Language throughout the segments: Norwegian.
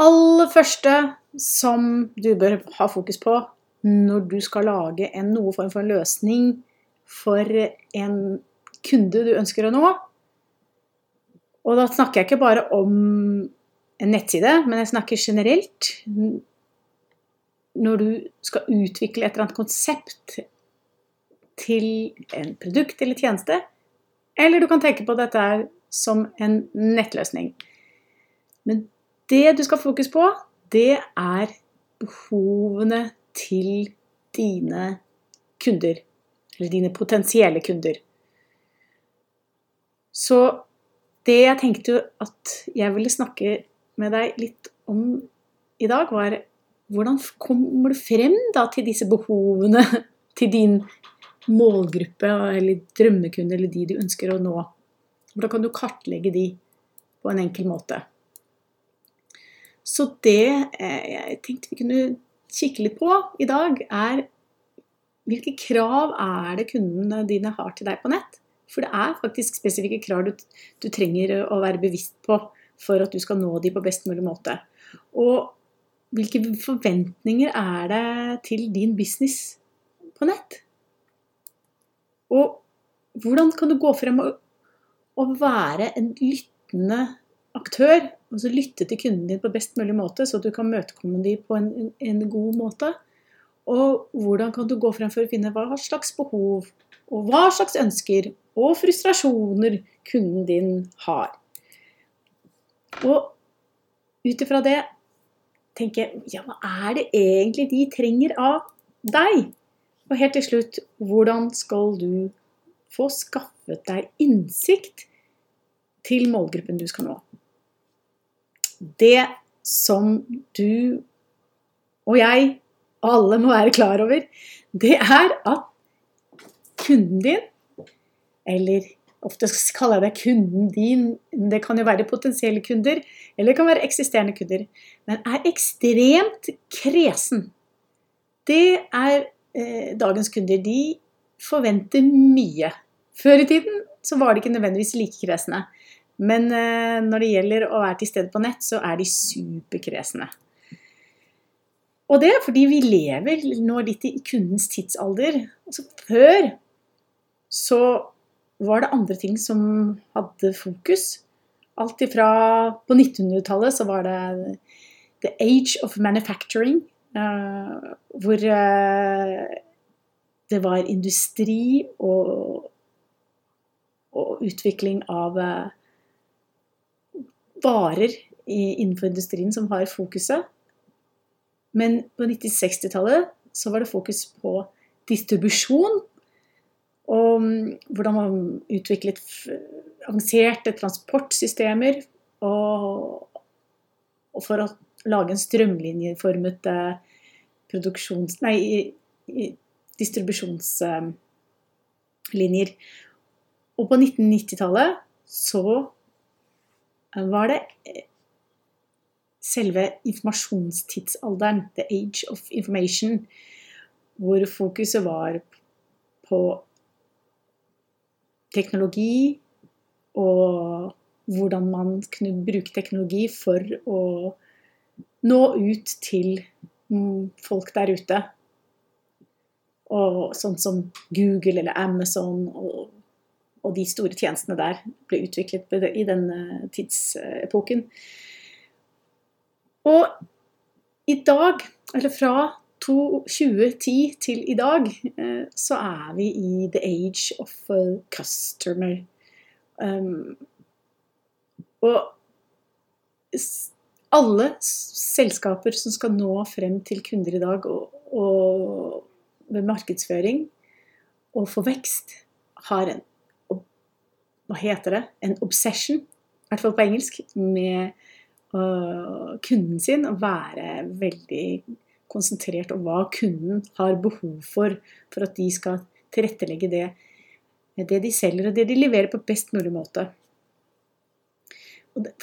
aller første som du bør ha fokus på når du skal lage en noe form for løsning for en kunde du ønsker å nå Og da snakker jeg ikke bare om en nettside, men jeg snakker generelt. Når du skal utvikle et eller annet konsept til en produkt eller tjeneste, eller du kan tenke på dette som en nettløsning. Men det du skal fokus på, det er behovene til dine kunder. Eller dine potensielle kunder. Så det jeg tenkte at jeg ville snakke med deg litt om i dag, var hvordan kommer du frem da til disse behovene til din målgruppe eller drømmekunde eller de du ønsker å nå? Hvordan kan du kartlegge de på en enkel måte? Så det eh, jeg tenkte vi kunne kikke litt på i dag, er hvilke krav er det kundene dine har til deg på nett? For det er faktisk spesifikke krav du, du trenger å være bevisst på for at du skal nå de på best mulig måte. Og hvilke forventninger er det til din business på nett? Og hvordan kan du gå frem og, og være en lyttende aktør Altså lytte til kunden din på best mulig måte, så du kan møtekomme dem på en, en, god måte. Og hvordan kan du gå frem for å finne hva slags behov og hva slags ønsker og frustrasjoner kunden din har. Og ut ifra det tenke ja, hva er det egentlig de trenger av deg? Og helt til slutt, hvordan skal du få skaffet deg innsikt til målgruppen du skal nå? Det som du og jeg, alle må være klar over, det er at kunden din, eller ofte kaller jeg det kunden din, det kan jo være potensielle kunder, eller det kan være eksisterende kunder, men er ekstremt kresen. Det er eh, dagens kunder. De forventer mye. Før i tiden så var de ikke nødvendigvis like kresne. Men eh, når det gjelder å være til stede på nett, så er de superkresne. Og det er fordi vi lever nå litt i kundens tidsalder. Altså før så var det andre ting som hadde fokus. Alt ifra på 1900-tallet så var det The Age of Manufacturing. Uh, hvor uh, det var industri og, og utvikling av uh, i, innenfor industrien som har fokuset. Men på 1960-tallet så var det fokus på distribusjon. Og mm, hvordan man utviklet avanserte transportsystemer. Og, og for å lage en strømlinjeformet eh, produksjons... Nei, distribusjonslinjer. Og på 1990-tallet så var det eh, selve informasjonstidsalderen, the age of information, hvor fokuset var på teknologi og hvordan man kunne bruke teknologi for å nå ut til mm, folk der ute. Og sånn som Google eller Amazon og og de store tjenestene der ble utviklet i den tidsepoken. Og i dag, eller fra 2010 til i dag, eh, så er vi i the age of customer. Um, og alle selskaper som skal nå frem til kunder i dag og, og med markedsføring og få vekst, har en hva heter det, en obsession, i hvert fall på engelsk, med uh, kunden sin. Å være veldig konsentrert om hva kunden har behov for, for at de skal tilrettelegge det, det de selger og det de leverer på best mulig måte.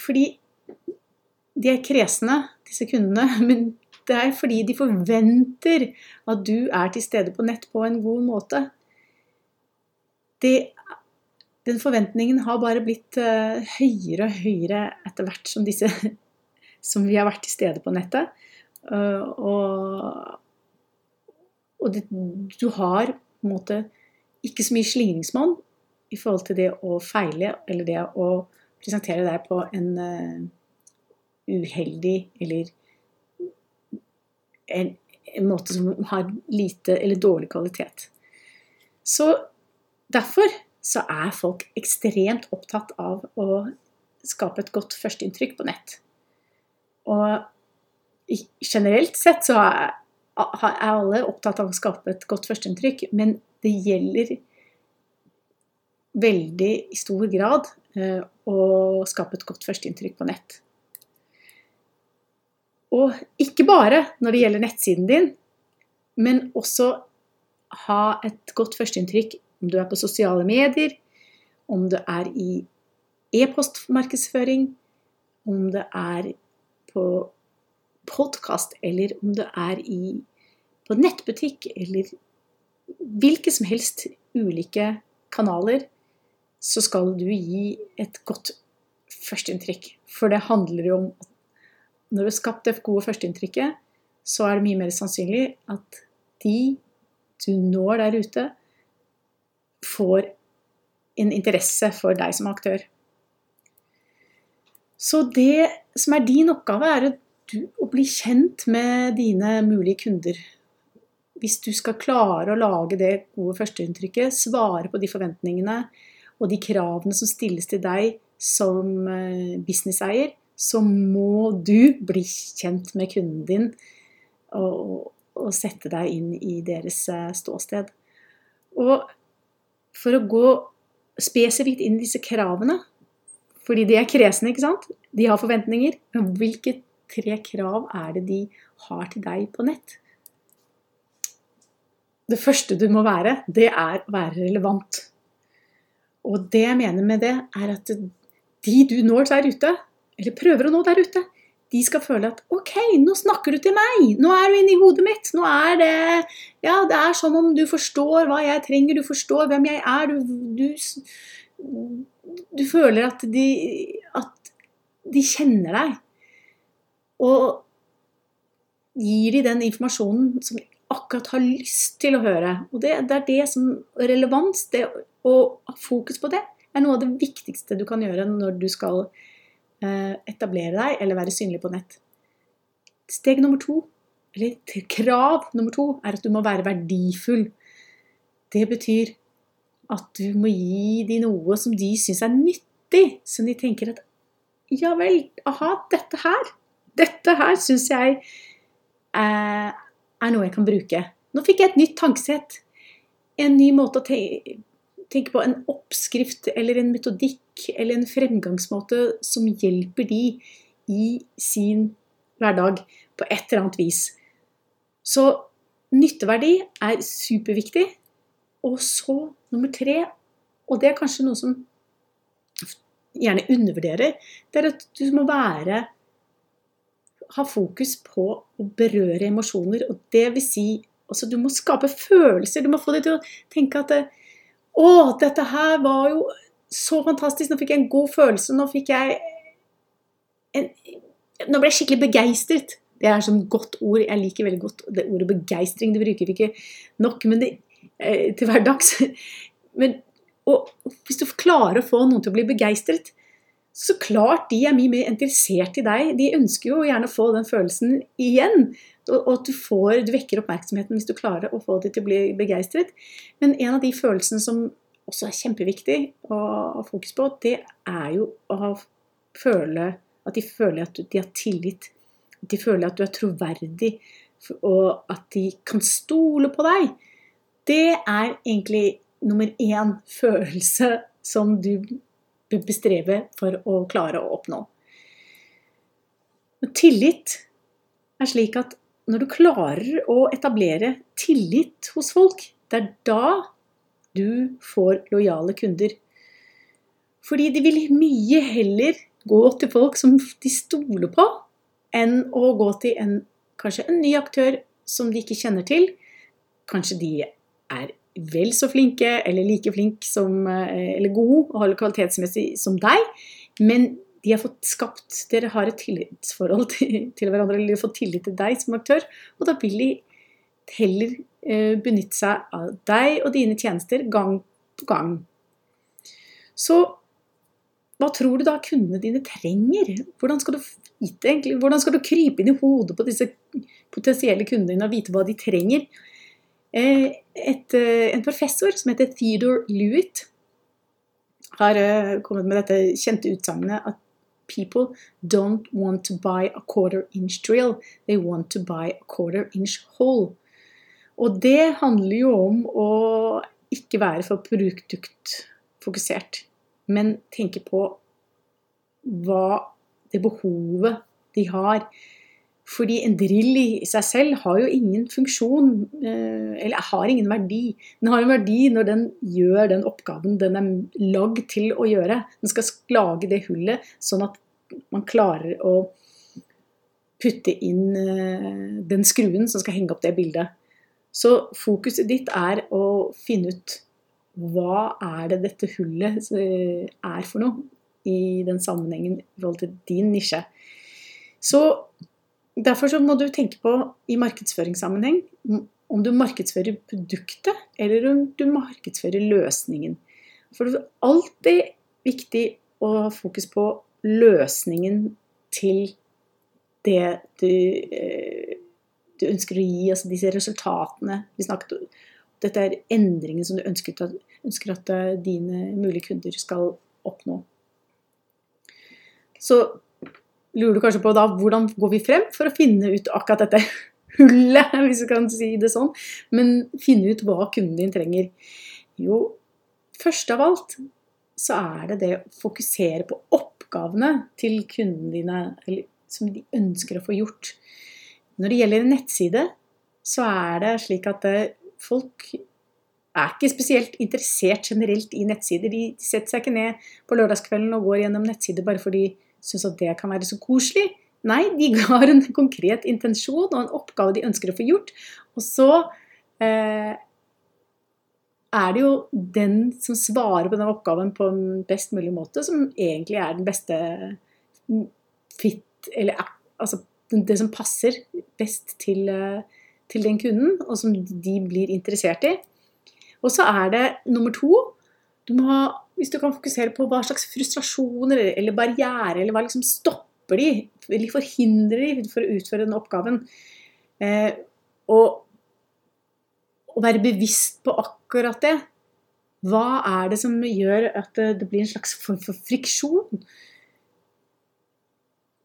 Fordi de er kresne, disse kundene, men det er fordi de forventer at du er til stede på nett på en god måte. Det den forventningen har bare blitt uh, høyere og høyere etter hvert som disse som vi har vært til stede på nettet. Uh, og og det, du har på en måte ikke så mye slingringsmonn i forhold til det å feile eller det å presentere deg på en uh, uheldig eller en, en, måte som har lite eller dårlig kvalitet. Så derfor så er folk ekstremt opptatt av å skape et godt førsteinntrykk på nett. Og generelt sett så er, alle opptatt av å skape et godt førsteinntrykk, men det gjelder veldig i stor grad eh, å skape et godt førsteinntrykk på nett. Og ikke bare når det gjelder nettsiden din, men også ha et godt førsteinntrykk om du er på sosiale medier, om du er i e-postmarkedsføring, om det er på podkast, eller om det er i, på nettbutikk, eller hvilke som helst ulike kanaler, så skal du gi et godt førsteinntrykk. For det handler jo om at når du har skapt det gode førsteinntrykket, så er det mye mer sannsynlig at de du når der ute, får en interesse for deg som aktør. Så det som er din oppgave, er å bli kjent med dine mulige kunder. Hvis du skal klare å lage det gode førsteinntrykket, svare på de forventningene og de kravene som stilles til deg som eh, businesseier, så må du bli kjent med kunden din og, og sette deg inn i deres eh, ståsted. Og for å gå spesifikt inn i disse kravene, fordi de er kresne, ikke sant? De har forventninger. Men hvilke tre krav er det de har til deg på nett? Det første du må være, det er å være relevant. Og det jeg mener med det, er at de du når der ute, eller prøver å nå der ute, de skal føle at OK, nå snakker du til meg. Nå er du inne i hodet mitt. Nå er det Ja, det er som om du forstår hva jeg trenger, du forstår hvem jeg er. Du, du, du føler at de, at de kjenner deg. Og gir de den informasjonen som de akkurat har lyst til å høre. Og det, det er det som relevans, det å ha fokus på det, er noe av det viktigste du kan gjøre når du skal etablere deg eller være synlig på nett. Steg nummer to, eller krav nummer to, er at du må være verdifull. Det betyr at du må gi dem noe som de syns er nyttig, som de tenker at ja vel, aha, dette her, dette her syns jeg er, er noe jeg kan bruke. Nå fikk jeg et nytt tankesett. En ny måte å tenke på, en oppskrift eller en metodikk eller en fremgangsmåte som hjelper de i sin hverdag på et eller annet vis. Så nytteverdi er superviktig. Og så nummer tre, og det er kanskje noe som gjerne undervurderer, det er at du må være ha fokus på å berøre emosjoner. Og det vil si altså Du må skape følelser. Du må få dem til å tenke at Å, dette her var jo så fantastisk. Nå fikk jeg en god følelse. Nå fikk jeg en, Nå ble jeg skikkelig begeistret. Det er sånn godt ord. Jeg liker veldig godt det ordet begeistring. Det bruker vi ikke nok men det, eh, til hverdags. Men og, hvis du klarer å få noen til å bli begeistret, så klart de er mye mer interessert i deg. De ønsker jo gjerne å få den følelsen igjen. Og at du, får, du vekker oppmerksomheten hvis du klarer å få dem til å bli begeistret. Men en av de følelsene som også er kjempeviktig å ha fokus på, det er jo å føle at de føler at de har tillit. At de føler at du er troverdig, og at de kan stole på deg. Det er egentlig nummer én følelse som du bør bestrebe for å klare å oppnå. Tillit er slik at når du klarer å etablere tillit hos folk, det er da du får lojale kunder. Fordi de vil mye heller gå til folk som de stoler på, enn å gå til en, kanskje en ny aktør som de ikke kjenner til. Kanskje de er vel så flinke eller like flink som, eh, eller gode og holder kvalitetsmessig som deg, men de har fått skapt Dere har et tillitsforhold til, hverandre, eller de har fått tillit til deg som aktør, og da vil de heller eh, benytte seg av deg og dine tjenester gang på gang. Så hva tror du da kundene dine trenger? Hvordan skal du vite egentlig? Hvordan skal du krype inn i hodet på disse potensielle kundene dine og vite hva de trenger? Eh, et, eh, en professor som heter Theodore Lewitt, har kommet med dette kjente utsagnet at people don't want to buy a quarter inch drill, they want to buy a quarter inch hole. Og det handler jo om å ikke være for produktfokusert, men tenke på hva det behovet de har. Fordi en drill i seg selv har jo ingen funksjon, eh, eller har ingen verdi. Den har en verdi når den gjør den oppgaven den er lagd til å gjøre. Den skal lage det hullet sånn at man klarer å putte inn eh, den skruen som skal henge opp det bildet. Så fokuset ditt er å finne ut hva er det dette hullet eh, er for noe i den sammenhengen i forhold til din nisje. Så Derfor så må du tenke på i markedsføringssammenheng om du markedsfører produktet, eller om du markedsfører løsningen. For det er alltid viktig å ha fokus på løsningen til det du, eh, du ønsker å gi, altså disse resultatene vi snakket om. Dette er endringen som du ønsker at, ønsker at eh, dine mulige kunder skal oppnå. Så lurer du kanskje på da hvordan går vi frem for å finne ut akkurat dette hullet, hvis du kan si det sånn. Men finne ut hva kunden din trenger. Jo, først av alt så er det det å fokusere på oppgavene til kundene dine, eller som de ønsker å få gjort. Når det gjelder en nettside, så er det slik at eh, folk er ikke spesielt interessert generelt i nettsider. De setter seg ikke ned på lørdagskvelden og går gjennom nettsider bare fordi syns at det kan være så koselig. Nei, de har en konkret intensjon og en oppgave de ønsker å få gjort. Og så eh, er det jo den som svarer på den oppgaven på en best mulig måte, som egentlig er den beste fit Eller altså det som passer best til, eh, til den kunden, og som de blir interessert i. Og så er det nummer to du må ha hvis du kan fokusere på hva slags frustrasjoner eller barrierer, eller hva liksom stopper de, eller forhindrer de for å utføre den oppgaven. Eh, og, og være bevisst på akkurat det. Hva er det som gjør at det blir en slags form for friksjon?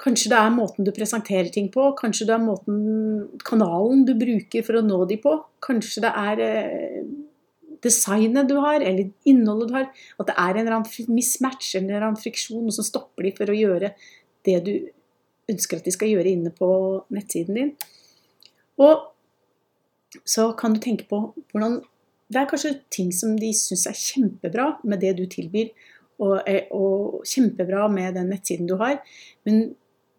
Kanskje det er måten du presenterer ting på, kanskje det er måten, kanalen du bruker for å nå de på. Kanskje det er eh, designet du har, eller innholdet du har, at det er en eller annen mismatch eller en eller annen friksjon, som stopper de for å gjøre det du ønsker at de skal gjøre inne på nettsiden din. Og så kan du tenke på hvordan Det er kanskje ting som de syns er kjempebra med det du tilbyr, og, og kjempebra med den nettsiden du har, men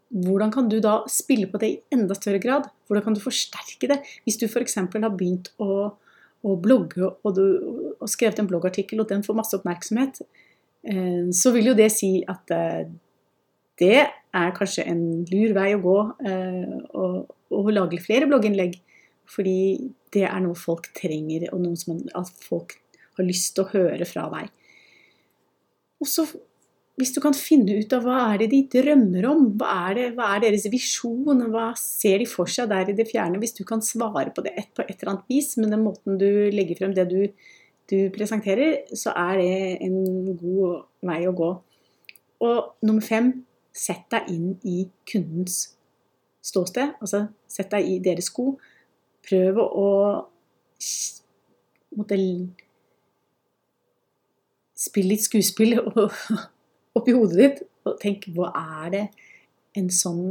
hvordan kan du da spille på det i enda større grad? Hvordan kan du forsterke det? Hvis du f.eks. har begynt å og blogge og, du, og skrevet en bloggartikkel, og den får masse oppmerksomhet, eh, så vil jo det si at eh, det er kanskje en lur vei å gå å eh, lage flere blogginnlegg. Fordi det er noe folk trenger, og noe som folk har lyst til å høre fra deg. Og så hvis du kan finne ut av hva er det de drømmer om, hva er, det, hva er deres visjon, hva ser de for seg der i det fjerne, hvis du kan svare på det et, på et eller annet vis med den måten du legger frem det du, du presenterer, så er det en god vei å gå. Og nummer fem, sett deg inn i kundens ståsted. Altså sett deg i deres sko. Prøv å måtte spille litt skuespill og oppi hodet ditt og tenk hva er det en sånn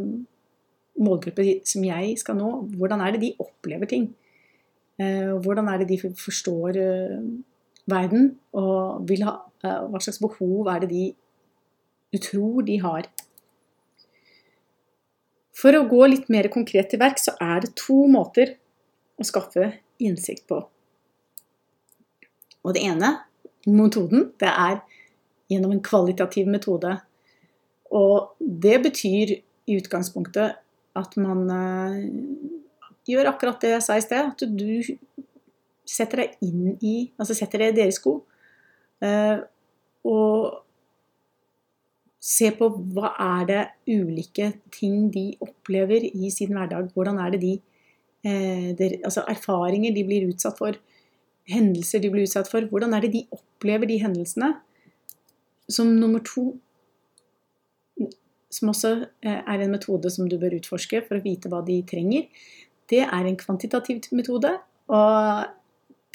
målgruppe som jeg skal nå, hvordan er det de opplever ting? Eh, hvordan er det de forstår eh, verden, og ha, eh, hva slags behov er det de du tror de har? For å gå litt mer konkret til verk, så er det to måter å skaffe innsikt på. Og det ene, metoden, det er gjennom en kvalitativ metode. Og det betyr i utgangspunktet at man uh, gjør akkurat det jeg sa i sted. At du setter deg inn i Altså setter deg i deres sko. Uh, og se på hva er det ulike ting de opplever i sin hverdag. Hvordan er det de der, Altså erfaringer de blir utsatt for. Hendelser de blir utsatt for. Hvordan er det de opplever de hendelsene? Som nummer to som også eh, er en metode som du bør utforske for å vite hva de trenger, det er en kvantitativ metode. Og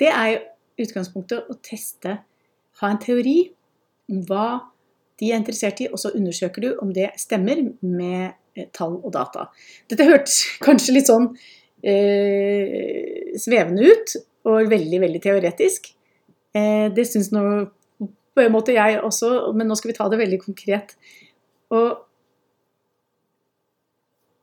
det er utgangspunktet å teste, ha en teori om hva de er interessert i, og så undersøker du om det stemmer med eh, tall og data. Dette hørtes kanskje litt sånn eh, svevende ut, og veldig, veldig teoretisk. Eh, det syns nå på en måte jeg også, men nå skal vi ta det veldig konkret. Og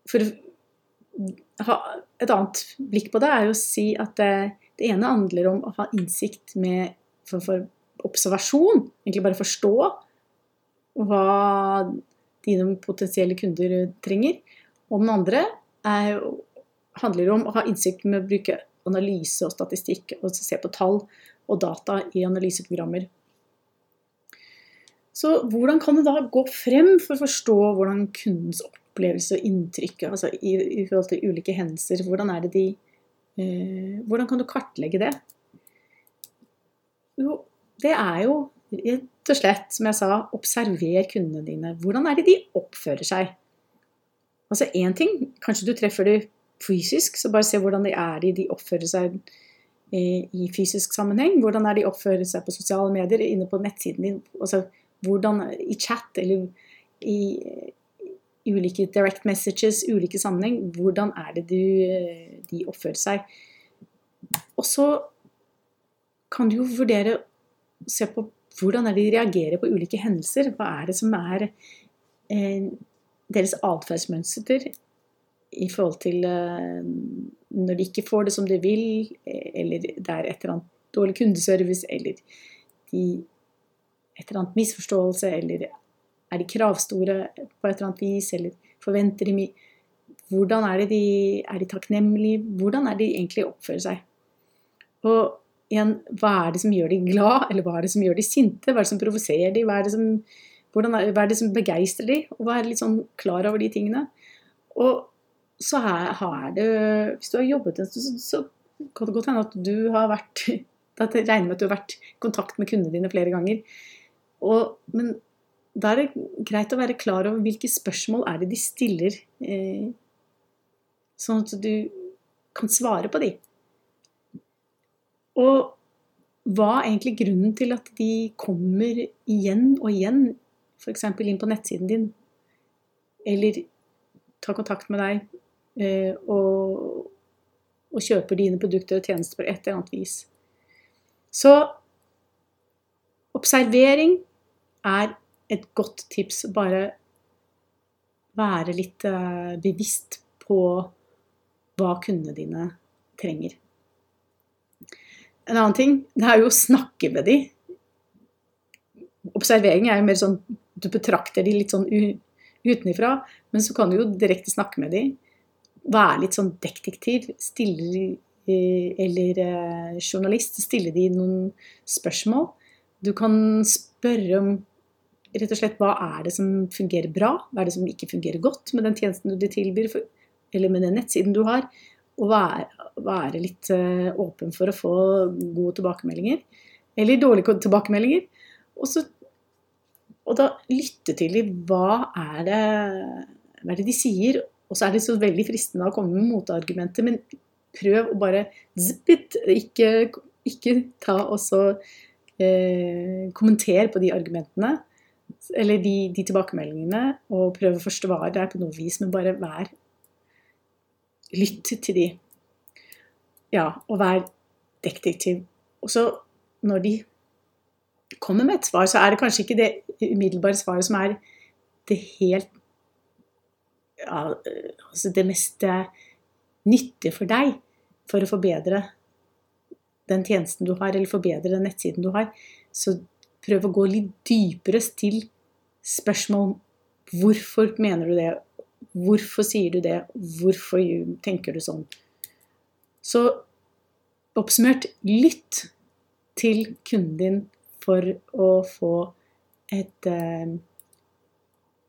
for å ha et annet blikk på det, er jo å si at det, det ene handler om å ha innsikt med for, for observasjon. Egentlig bare forstå hva dine potensielle kunder trenger. Og den andre er, handler om å ha innsikt med å bruke analyse og statistikk, og se på tall og data i analyseprogrammer. Så hvordan kan du da gå frem for å forstå hvordan kundens opplevelse og inntrykk altså i, i, forhold til ulike hendelser, hvordan de eh, Hvordan kan du kartlegge det? Jo, det er jo rett og slett, som jeg sa, observer kundene dine. Hvordan er det de oppfører seg? Altså én ting, kanskje du treffer dem fysisk, så bare se hvordan de er de oppfører seg eh, i fysisk sammenheng. Hvordan er de oppfører seg på sosiale medier, inne på nettsiden din. Altså, hvordan, i chat eller i, ulike direct messages, ulike sammenheng, hvordan er det du, de oppfører seg. Og så kan du jo vurdere se på hvordan de reagerer på ulike hendelser. Hva er det som er eh, deres atferdsmønster i forhold til eh, når de ikke får det som de vil, eller det er et eller annet dårlig kundeservice, eller de et eller annet misforståelse, eller er de kravstore på et eller annet vis, eller forventer de mye Hvordan er, det de, er de takknemlige? Hvordan er det de egentlig oppfører seg? Og igjen, hva er det som gjør de glad, eller hva er det som gjør de sinte? Hva er det som provoserer de? Hva er det som, er, hva er det som begeistrer de? Og er litt sånn klar over de tingene? Og så her det Hvis du har jobbet en stund, så, så kan det godt hende at du har vært Da regner med at du har vært i kontakt med kundene dine flere ganger. Og, men da er det greit å være klar over hvilke spørsmål er det de stiller, eh, sånn at du kan svare på de. Og hva er egentlig grunnen til at de kommer igjen og igjen, f.eks. inn på nettsiden din, eller tar kontakt med deg eh, og, og, kjøper dine produkter og tjenester på et eller annet vis. Så observering er et godt tips. Bare være litt uh, bevisst på hva kundene dine trenger. En annen ting det er jo å snakke med dem. Observering er jo mer sånn du betrakter dem litt sånn utenifra, men så kan du jo direkte snakke med dem. Være litt sånn detektiv. Stille, eh, eller uh, journalist. Stille dem noen spørsmål. Du kan spørre om rett og slett hva er det som fungerer bra, hva er det som ikke fungerer godt med den tjenesten du tilbyr, eller med den nettsiden du har. Og være, litt uh, åpen for å få gode tilbakemeldinger, eller dårlige tilbakemeldinger. Og, så, og da lytte til dem. Hva er det, hva er det de sier? Og så er det så veldig fristende å komme med motargumenter, men prøv å bare zippit, ikke, ikke ta og så eh, kommentere på de argumentene eller de, de, tilbakemeldingene og prøve å forsvare deg på noe vis, men bare vær Lytt til de. Ja, og vær detektiv. Og så, når de kommer med et svar, så er det kanskje ikke det umiddelbare svaret som er det helt ja, altså det mest nyttige for deg for å forbedre den tjenesten du har, eller forbedre den nettsiden du har. Så prøv å gå litt dypere, til spørsmål Hvorfor mener du det? Hvorfor sier du det? Hvorfor tenker du sånn? Så oppsummert, lytt til kunden din for å få et, eh,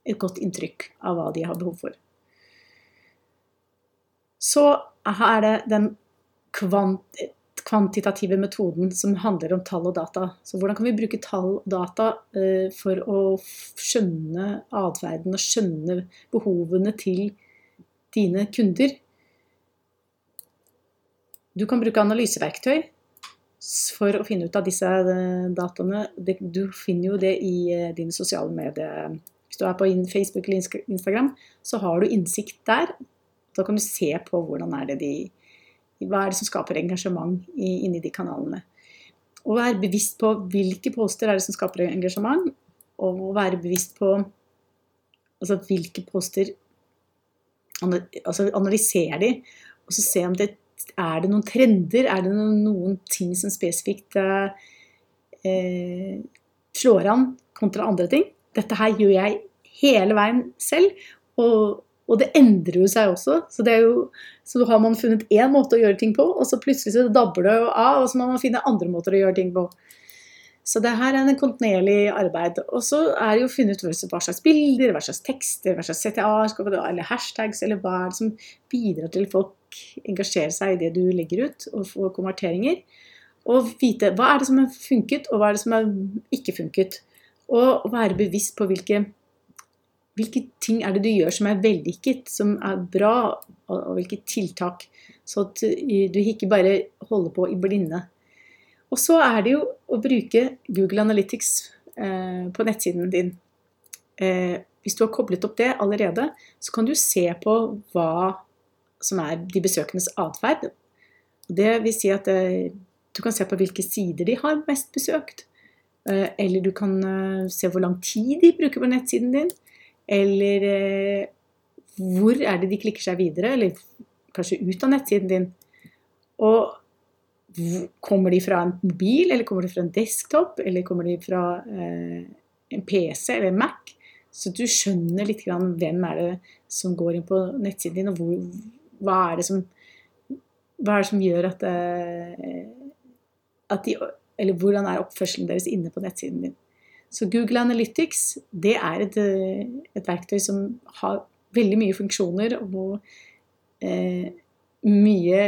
et godt inntrykk av hva de har behov for. Så er det den kvant kvantitative metoden som handler om tall og data. Så hvordan kan vi bruke tall og data eh, for å skjønne atferden og skjønne behovene til dine kunder? Du kan bruke analyseverktøy for å finne ut av disse eh, dataene. Du finner jo det i eh, dine sosiale medier. Hvis du er på Facebook eller Instagram, så har du innsikt der. Da kan du se på hvordan er det de Hva er det som skaper engasjement inni de kanalene. Å være bevisst på hvilke poster er det som skaper engasjement, og å være bevisst på altså hvilke poster altså Analyser de, og så se om det er det noen trender? Er det noen, noen ting som spesifikt eh, eh, slår an kontra andre ting? Dette her gjør jeg hele veien selv, og, og det endrer jo seg også. Så, jo, så har man funnet én måte å gjøre ting på, og så plutselig så dabber det av, og så må man finne andre måter å gjøre ting på. Så det her er en kontinuerlig arbeid. Og så er det jo å finne ut hva slags bilder, hva slags tekster, hva slags CTA, eller hashtags, eller hva er det som bidrar til folk engasjerer seg i det du legger ut, og får konverteringer. Og vite hva er det som har funket, og hva er det som har ikke funket. Og være bevisst på hvilke, hvilke ting er det du gjør som er vellykket, som er bra, og hvilke tiltak. Så at du ikke bare holder på i blinde. Og så er det jo å bruke Google Analytics eh, på nettsiden din. Eh, hvis du har koblet opp det allerede, så kan du se på hva som er de besøkendes atferd. Det vil si at eh, du kan se på hvilke sider de har mest besøkt. Eh, eller du kan eh, se hvor lang tid de bruker på nettsiden din. Eller eh, hvor er det de klikker seg videre, eller kanskje ut av nettsiden din. Og Kommer de fra en mobil, eller kommer de fra en desktop, eller kommer de fra eh, en PC eller en Mac? Så du skjønner litt grann hvem er det som går inn på nettsiden din, og hvor, hva, er som, hva er det som gjør at, eh, at de Eller hvordan er oppførselen deres inne på nettsiden din. Så Google Analytics det er et, et verktøy som har veldig mye funksjoner og eh, mye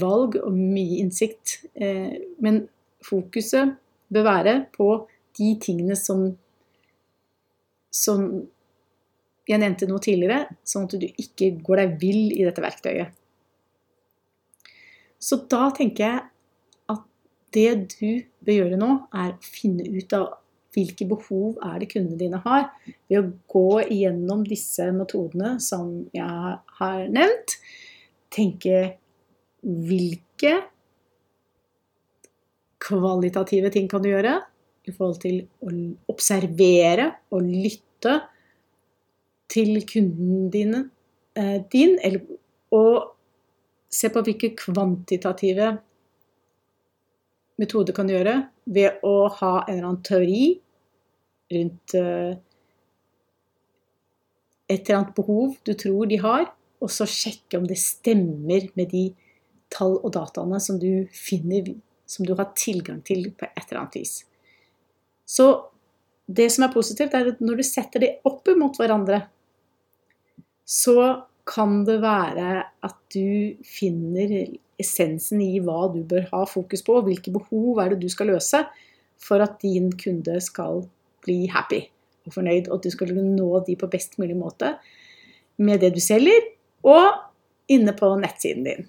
valg og mye innsikt. Eh, men fokuset bør være på de tingene som, som jeg nevnte noe tidligere, sånn at du ikke går deg vill i dette verktøyet. Så da tenker jeg at det du bør gjøre nå, er å finne ut av hvilke behov er det kundene dine har, ved å gå igjennom disse metodene som jeg har nevnt. Tenke hvilke kvalitative ting kan du gjøre i forhold til å observere og lytte til kunden dine, eh, din, eller, og se på hvilke kvantitative metoder kan du gjøre ved å ha en eller annen teori rundt eh, et eller annet behov du tror de har, og så sjekke om det stemmer med de tall og dataene som du finner, som du har tilgang til på et eller annet vis. Så det som er positivt, er at når du setter det opp mot hverandre, så kan det være at du finner essensen i hva du bør ha fokus på, og hvilke behov er det du skal løse for at din kunde skal bli happy og fornøyd, og at du skal nå de på best mulig måte med det du selger, og inne på nettsiden din.